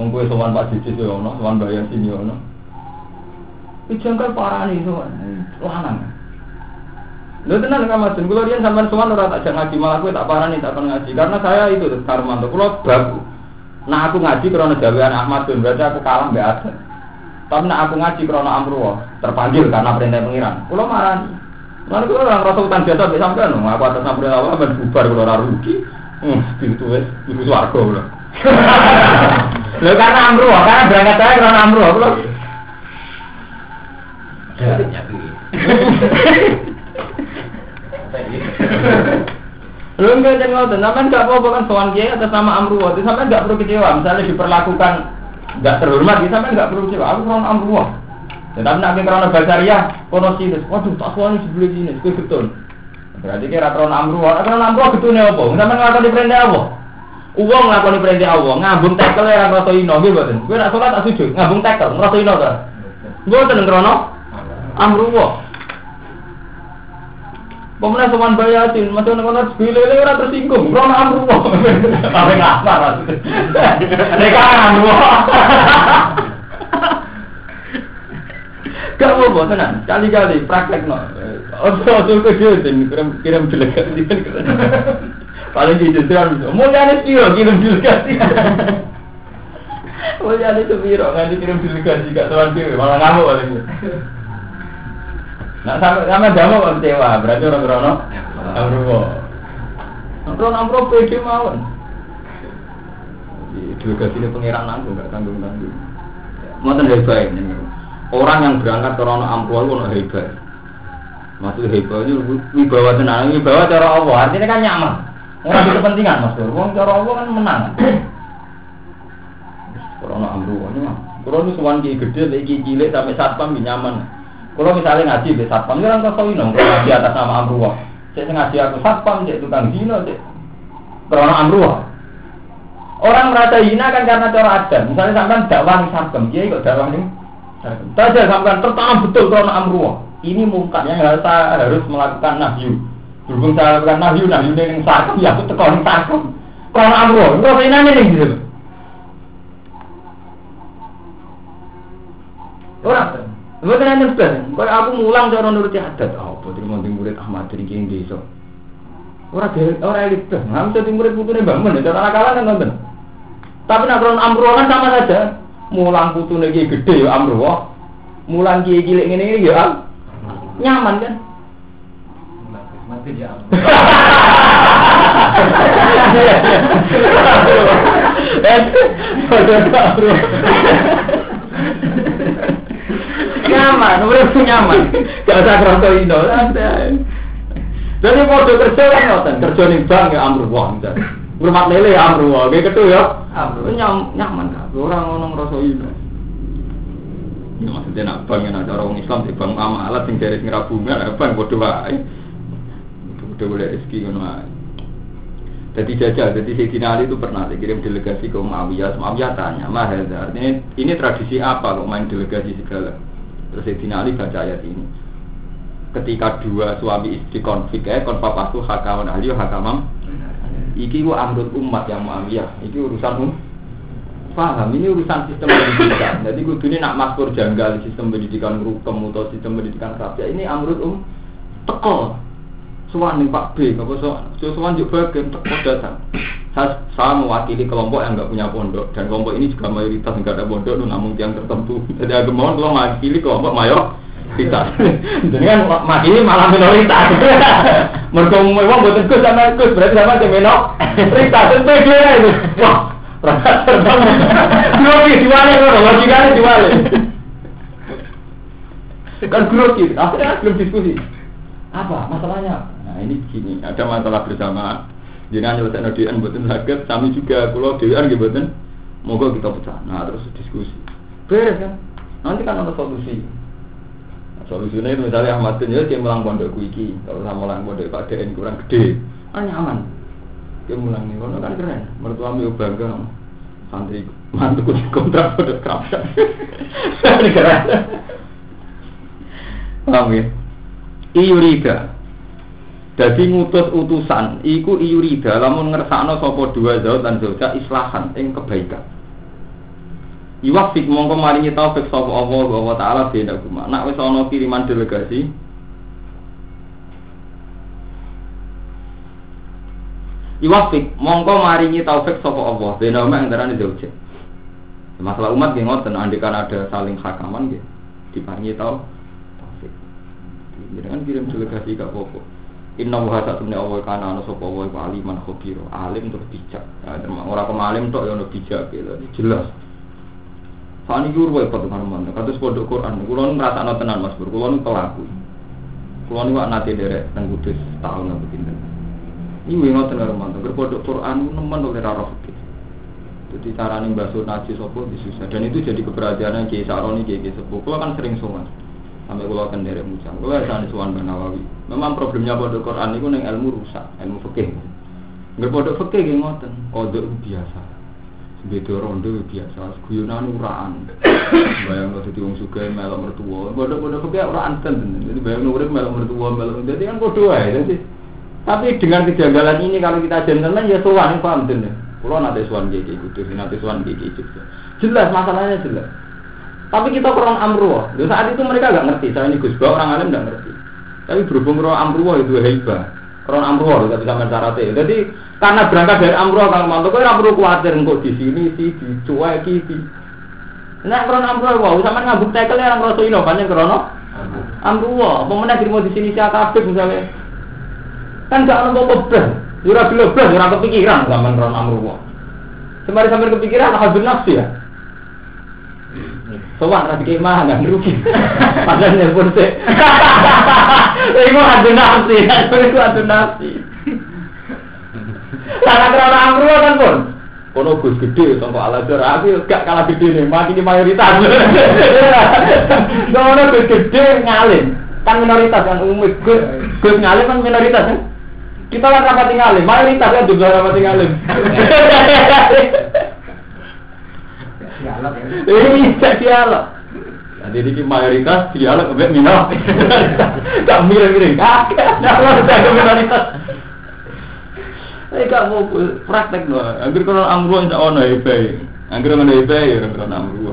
Wong kowe sowan Pak Justis yo ono, sowan Mbak Yasin yo ono. Iki jangkal parani sowan. Lanang. Lho tenan kan Mas, kula riyen sampean sowan ora tak jak ngaji malah kowe tak parani tak kon ngaji karena saya itu Karmanto. Kula baku. Nah aku ngaji karena gawean Ahmad bin berarti aku kalah Aden. Tapi nak aku ngaji karena Amruwa terpanggil karena perintah pengiran. Kula marani. Lalu kalau orang rasa utang biasa sampai sampai no, aku atas sampai awal ben bubar kalau orang rugi, hmm, itu wes itu suarga loh. Lo karena amru, karena berangkat saya karena amru, lo. Lo enggak jadi ngotot, sampai enggak apa-apa kan soal kiai atas nama amru, itu sampai enggak perlu kecewa, misalnya diperlakukan enggak terhormat, sampai enggak perlu kecewa, aku karena amru. Tetapi nak karena basaria, kono sinus, waduh tak suami sebelah sini, itu betul. Berarti kira karena amru, karena amru betulnya apa? Sampai ngelakoni perintah apa? Uang ngelakoni perintah apa? Ngambung tekel ya rasa ino, gitu betul. Gue nak sholat tak sujud, ngambung tekel, ngerasa ino? Gue tenang krono, amru wa. Pemenang soman bayasin, macam mana sebile ini orang tersinggung, krono amru wa. Tapi ngapa lah? Mereka amru. Gak apa-apa, tenang. Kali-kali praktek no. Ojo-ojo ke dia, kirim kirim delegasi. Paling di jadian bisa. Mulia nih piro kirim delegasi. Mulia nih tuh piro nggak dikirim delegasi gak tuan piro malah ngamuk paling. Nah sama sama damu kok kecewa, berarti orang krono amruwo. Krono amruwo pede mawon. Delegasi ini pengiran nanggung, nggak tanggung tanggung. Mau hebat ini. Orang yang berangkat krono amruwo itu ono hebat. Maksud hebat itu wibawa tenang, wibawa cara Allah. Artinya kan nyaman. Orang itu kepentingan mas. Wong cara Allah kan menang. Krono amruwo ini mah. Krono suwan ki gede, lagi cilik sampai satpam nyaman. Kalau misalnya ngaji di satpam, ya orang tahu ini, kalau ngaji atas nama Amruwah. Saya ngaji aku satpam, cek tukang dino, cek karena Amruwah. Orang merasa hina kan karena cara adat. Misalnya sampai dakwah satpam, dia kok dakwah nih. Saja sampai tertanam betul karena Amruwah. Ini mungkin yang harus harus melakukan nahyu. Berhubung saya lakukan nahyu, nahyu ini yang satpam, ya aku tekan satpam. Karena Amruwah, enggak hina nih gitu. Orang Gue kena nyebel, kau aku mulang cara nuruti adat. Oh, apa terima di murid Ahmad dari kini desa. Orang orang elit nggak bisa murid putune bangun, cara nakalan kan nonton. Tapi nak amruh kan sama saja. Mulang putune kiai gede ya amruh. Mulang kiai cilik ini ya nyaman kan. Mati ya. Nyaman, urip nyaman. Gak usah kroso indo, santai. Jadi podo kerja kan ngoten, kerja ning bank ya amru wah Rumah lele ya amru kayak gitu ya. Amru nyam, nyaman kan, orang ngono ngrasa indo. Ya maksudnya nak bank yang ada orang Islam di bank amalat sing dari sing rabungan, bank podo wae. Podo boleh rezeki ngono wae. Jadi jajal, jadi Sayyidina Ali itu pernah dikirim delegasi ke Muawiyah. Muawiyah tanya, Mahal, ini, ini tradisi apa kok main delegasi segala? Terus Sayyidina Ali baca ayat ini. Ketika dua suami istri konflik, eh, konfapatu hakawan ahli hakamam. Iki wa amrut umat yang Muawiyah. Iki urusan um. Paham, ini urusan sistem pendidikan. Jadi ini nak maskur janggal sistem pendidikan rukem atau sistem pendidikan rapi. Ini amrut um teko Suwan nih Pak B, apa so, Suwan juga bagian teko datang. Saya, saya mewakili kelompok yang nggak punya pondok dan kelompok ini juga mayoritas nggak ada pondok, namun yang tertentu. Jadi mohon kalau mewakili kelompok mayoritas. Jadi kan makili malah minoritas. Mereka memang buat gus sama gus berarti sama si minoritas. Tentu dia itu. Wah. Grogi diwale loh, logikanya diwale. Kan grogi, akhirnya belum diskusi. Apa masalahnya? Nah ini gini, ada masalah bersama. Jangan nyelesaikan nodian buatin sakit, kami juga kalau dewan gitu buatin. Moga kita pecah. Nah terus diskusi. Beres kan? Nanti kan ada solusi. Itu misalnya Ahmad bin dia mulang pondok kuiki, kalau sama mulang pondok Pak DN kurang gede, kan nyaman. Dia mulang nih, kan keren. Mertua ambil bangga santri mantu kontrak pondok kerasa. Ini keren. Paham ya? Iyurida jadi ngutus utusan iku iyurida lamun ngersakno sapa dua zaud dan zauja islahan ing kebaikan. Iwafik mongko maringi taufik sapa Allah wa taala beda kuma. Nak wis ana kiriman delegasi Iwafik mongko maringi taufik sapa Allah beda kuma antarané zauja. Masalah umat nggih ngoten andikan ada saling hakaman nggih diparingi taufik. Jangan kirim delegasi gak apa Inna wa satune Allah kana ana sapa wa aliman khabir, alim terus bijak. Ya, ora kok alim tok ya ono bijak gitu. Jelas. Sani guru wae padha karo mana. Kados pondok Quran. Kulo ngrasakno tenan Mas Bur. Kulo pelaku. Kulo niku nate derek teng Kudus tahun apa pinten. Iki ngoten karo mana. Berpondok Quran nemen oleh ra roh Jadi cara nih bahasa naji sopo disusah dan itu jadi keberhasilan Kiai Saroni Kiai Sepuh. Kulo kan sering sowan sampai kalau akan dari muncang kalau ada suan Nawawi memang problemnya pada Quran itu neng ilmu rusak ilmu fikih pada fikih yang ngoten kode biasa beda rondo biasa guyonan uraan bayang kalau jadi orang suka melok mertua pada pada fikih uraan kan jadi bayang nurik melok mertua melok jadi kan kode aja jadi tapi dengan kejanggalan ini kalau kita gentleman ya suan paham tuh kalau nanti suan gigi gitu nanti suan gigi juga jelas masalahnya jelas tapi kita kurang amruah. Di saat itu mereka nggak ngerti. Saya ini Gus orang alim nggak ngerti. Tapi berhubung kurang amruah itu hebat. Kurang amruah kita bisa. Jadi karena berangkat dari amruah kalau mantu kau amruah khawatir engkau di sini sih dicuai kiki. Nah kurang amruah wow sama ngabuk tekel orang rasa ino banyak krono Amruwa, apa mana dirimo di sini siapa kabeh misalnya. Kan gak ono apa blas. Ora gelem blas, ora kepikiran zaman ron amruwa. Semari sampai kepikiran habis nafsu ya. Sowan ra dikemah nggak rugi. Padahal nelpon sih. Iku adu nafsi, iku adu nafsi. Karena karena amru kan pun. Kono gus gede tongko ala aku gak kalah gede nih, mati di mayoritas. Kono gus gede ngalim, kan minoritas kan umum gus gus ngalim kan minoritas kan. Kita lah rapati ngalim, mayoritas kan juga rapati ngalim. Ini bisa dialog. Jadi ini mayoritas dialog kebet minoritas. Gak mirip-mirip, gak ada minoritas. Eh gak mau praktek no. Angger kono amru insya Allah hebat. Angger ngono hebat ya kono amru.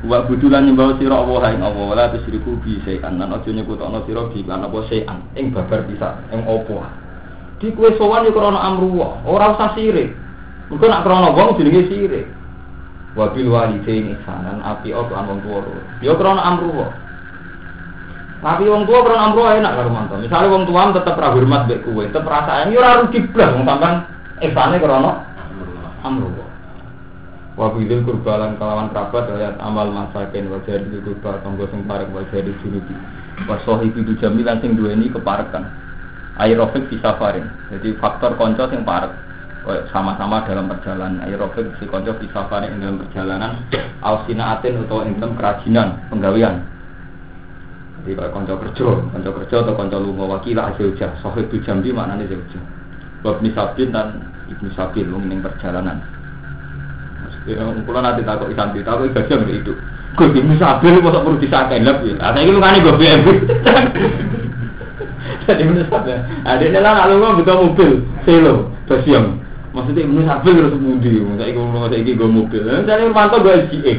Wa budulan nyembah sira Allah ing Allah wala tusyriku bi syai'an lan aja nyekutokno sira bi lan apa syai'an ing babar bisa ing apa. Di kowe sowan yo krana amru ora usah sirik. Mergo nak krana wong jenenge sirik. Wa bil walidain ihsanan api apa tuwa. Yo krana amru tapi wong tua pernah amro enak karo mantu. Misalnya wong tua tetap ra hormat mbek kowe, tetep rasane yo ora rugi blas wong sampean esane krana amro. Wa bidil kurbalan kalawan kerabat ayat amal masakin wa jadi kurba tanggo sing parek wa jadi junubi. Wa sahibi tu jamilan sing duweni keparekan. Aerobik bisa farin. Jadi faktor konco sing parek sama-sama dalam perjalanan aerobik si konco bisa farin dalam perjalanan ausina atin atau ing kerajinan penggawean jadi kalau konco kerja, konco kerja atau konco lunga wakila zauja, sohib tu jambi maknanya zauja. Bab nisabin dan ibnu sabil lu ning perjalanan. Maksudnya kalau nanti takut kita, aku ibadah nggak itu. Gue ibnu sabil masa perlu disakain lebih. Ada ini lu kan gue BM. Jadi ibnu sabil. Ada ini lah gue buka mobil, selo, basiam. Maksudnya ibnu sabil terus budi. Saya ikut ngomong saya ikut gue mobil. Jadi mantap gue SGX.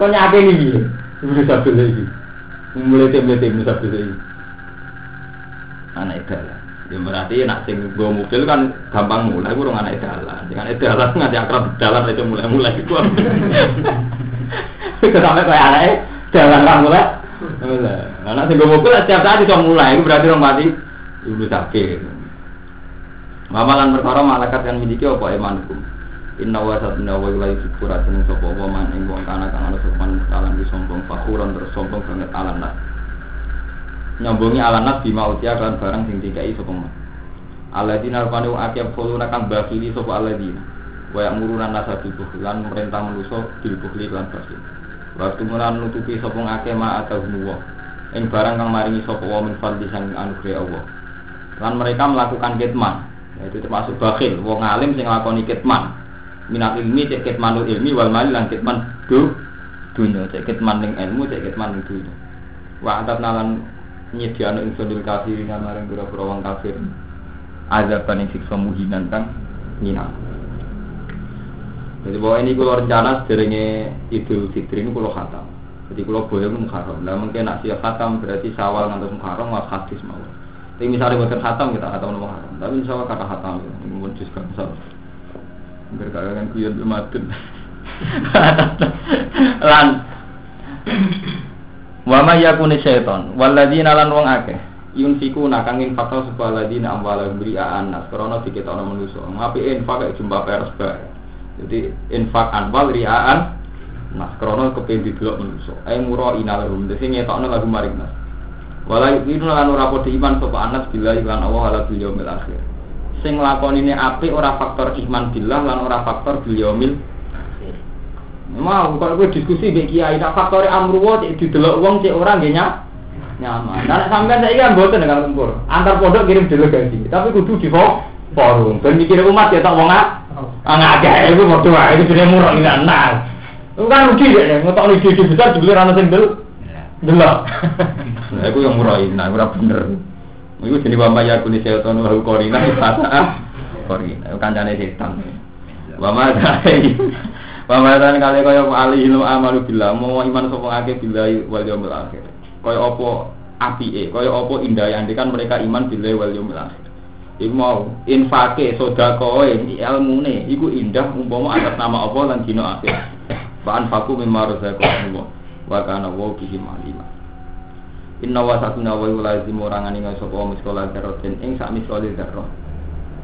Kau nyake ini, ibnu sabil lagi mulai mulai bisa bisa ini. Anak edalan ya berarti nak sing gue mobil kan gampang mulai kurang anak edalan jangan edalan nggak akrab jalan itu mulai mulai itu sampai kayak anak jalan kan mulai. Mulai. Anak sing gue mobil setiap saat bisa mulai. Itu berarti orang mati ibu sakit. Mamalan perkara malaikat yang miliki apa imanku Inna wa inna wa ilai syukura jeneng sapa? Wa man ing wong kana kang ana sopan kalan di sombong fakuran terus sombong banget alanat nyambungi alanat bima utia kan barang sing dikai sapa man. Aladina rupane wong akeh fuluna kang bakili sapa aladina wa yamurunan nasa bil lan merintah manusa bil bukhli lan bakhil Waktu mulan nutupi sapa akeh ma atau nuwa ing barang kang maringi sapa wa min fardhi sang anugerah Allah. Lan mereka melakukan kitman yaitu termasuk bakhil wong alim sing nglakoni kitman minat ilmi cek kitmanu ilmi wal mali lan kitman do dunya cek kitman ning ilmu cek kitman ning dunya wa atat nalan nyediano ing sodil kafir lan marang pira-pira wong kafir azab ing siksa muhinan kang nyina jadi bahwa ini kalau rencana sederenge Idul Fitri ini kalau khatam. Jadi kalau boleh mengharam. Nah mungkin nak siap khatam berarti sawal ngantos mengharam nggak hadis mau. Tapi misalnya bukan khatam kita khatam mengharam. Tapi insya Allah kata khatam ini pun juga misalnya berkalian kuyon matun lan. Wama yakuni syaiton Waladina lan wong akeh. Yunfiku nakang infakal sebuah ladina amwala beriaan nas Karena dikit orang manusia. Ngapi infak kayak jumpa pers Jadi infak anwal riaan. Nas karena kepen di blok manusia. Ayo murah inalahum. Jadi ngetoknya lagu maring nas Walau itu lan ora padha iman sapa anas bila iklan Allah ala bil yaumil sing lakon ini api ora faktor iman billah lan ora faktor bilyomil mau kalau gue diskusi be kiai tak faktor amruwa cek didelok wong cek orang gak nyaman. Nah sampean saya kan boten dengan tempur antar pondok kirim delegasi tapi kudu di forum. Dan mikir umat ya tak wong ah ngagak itu mau tua itu sudah murah ini nah itu kan rugi deh ngotok ide besar juga rana sing del delok nah itu yang murah ini nah ora bener Iku jenis wa maya kuni setan wa korina fasa korina. Kancane setan. Wa ma dai. Wa ma dan kali kaya ali ilmu amalu billah mau iman sapa akeh billahi wal yaumil akhir. Kaya apa apike, kaya apa indah yang kan mereka iman billahi wal yaumil akhir. Iku mau infake sedekah ilmune iku indah umpama atas nama apa lan dina akhir. Fa anfaku mimma razaqallahu. wa kana wa bihi alima Inna wa satuna wa yulazim orang ani ngai sapa miskola dzarratin ing sak miskole dzarrah.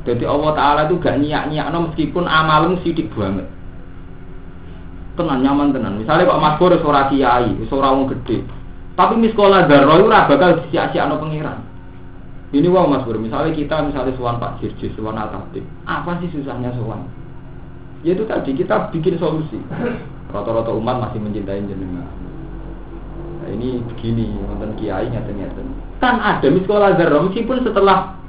Jadi Allah Taala itu gak nyiak-nyiakno meskipun amalem sidik banget. Tenan nyaman tenan. Misalnya kok Mas Boris ora kiai, ora wong gedhe. Tapi miskola dzarrah ora bakal sia-siakno pangeran. Ini wah Mas Boris, misalnya kita misalnya suwan Pak Jirjis, suwan Atabik. Apa sih susahnya suwan? Ya itu tadi kita bikin solusi. Rata-rata umat masih mencintai jenengan Nah, ini begini, nonton kiai nyata-nyata. Kan ada miskola zarro, meskipun setelah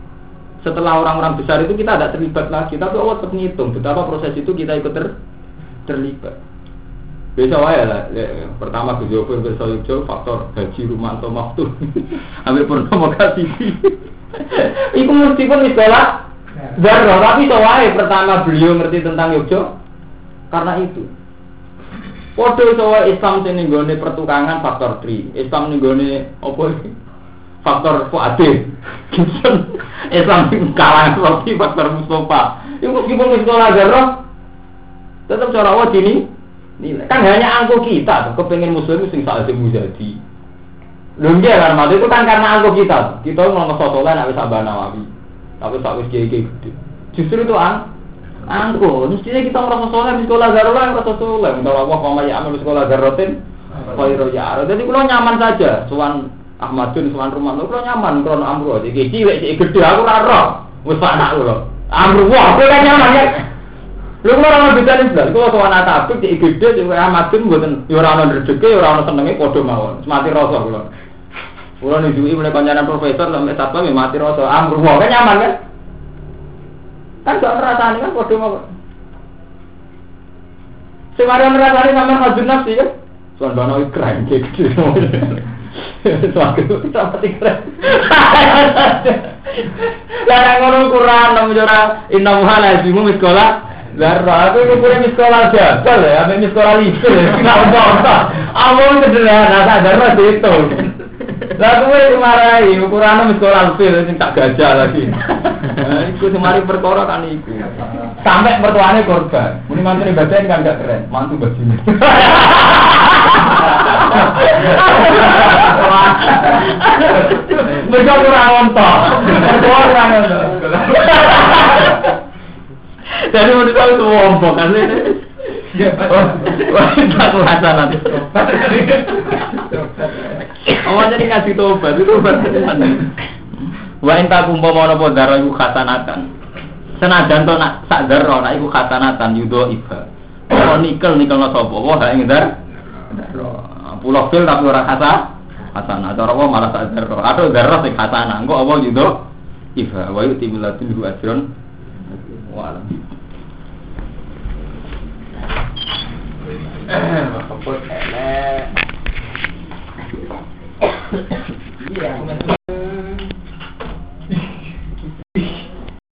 setelah orang-orang besar itu kita tidak terlibat lagi, tapi Allah tetap ngitung betapa proses itu kita ikut ter, terlibat. Biasa wae lah, ya, pertama ke Jowo ke faktor gaji rumah atau waktu, ambil purnomo kasih. Iku meskipun miskola zarro, tapi soalnya pertama beliau ngerti tentang Yogyo karena itu. Podo soal Islam sing nggone pertukangan faktor 3. Islam nggone iki? Faktor fuade. Islam kalah seperti faktor Mustafa. Iku kipun wis sekolah garo. Tetap cara Allah ini. Kan hanya angko kita kepengen muslim sing sak semu jadi. Lho kan maksud itu kan karena angko kita. Kita mau ngesotolan nek wis sabana nawawi. Tapi sak wis kiai Justru itu ang Angko, mestinya kita merasa soleh di sekolah garulah merasa soleh. Minta Allah kau ya amal di sekolah garotin, kau ya Jadi kalau nyaman saja, suan Ahmadun, suan rumah, kalau nyaman, kalau amru, jadi cilik, jadi gede, aku raro, wes anak lo. Amru, wah, aku kan nyaman ya. Lu kalau orang beda nih kalau suan atabik, jadi gede, jadi Ahmadun, buatan, ya orang rezeki, ya orang senengnya podo mawon, mati rasa kalau. Kalau nih mulai panjangan profesor, sampai satpam, mati rasa, amru, wah, kan nyaman kan? Kan gak merasani kan kode mau. Semari merasani sama majun nafsi kan? Soal bano keren gitu. Suatu sama keren. Lah ngono Quran nang jora inna muhala simu sekolah. Lah aku itu punya sekolah jabal ya, ame sekolah lister. Enggak apa-apa. Awal sederhana sadar itu. Lah kowe marahi ukuran sekolah fil sing tak gajah lagi. Nah, iku semari perkara kan iku. Sampai mertuane korban. Muni mantu ibadah kan gak keren, mantu bajine. Mereka kurang ontok. Kurang ontok. Jadi menurut saya itu wombok kan Wah, tak hasanat. Allah jadi ngasih tobat itu Wa enta kumpama napa daro iku khasanatan. Senajan to nak sak daro nak iku khasanatan yudo iba. Oh nikel nikel no sapa? Wah ing dar. Pulau fil tapi ora khasa. Hasanah. Cara apa malah sak daro. Atau daro sing khasanah. Engko apa yudo iba. Wa yuti milatin hu ajron. Wa alam. Eh, Iya,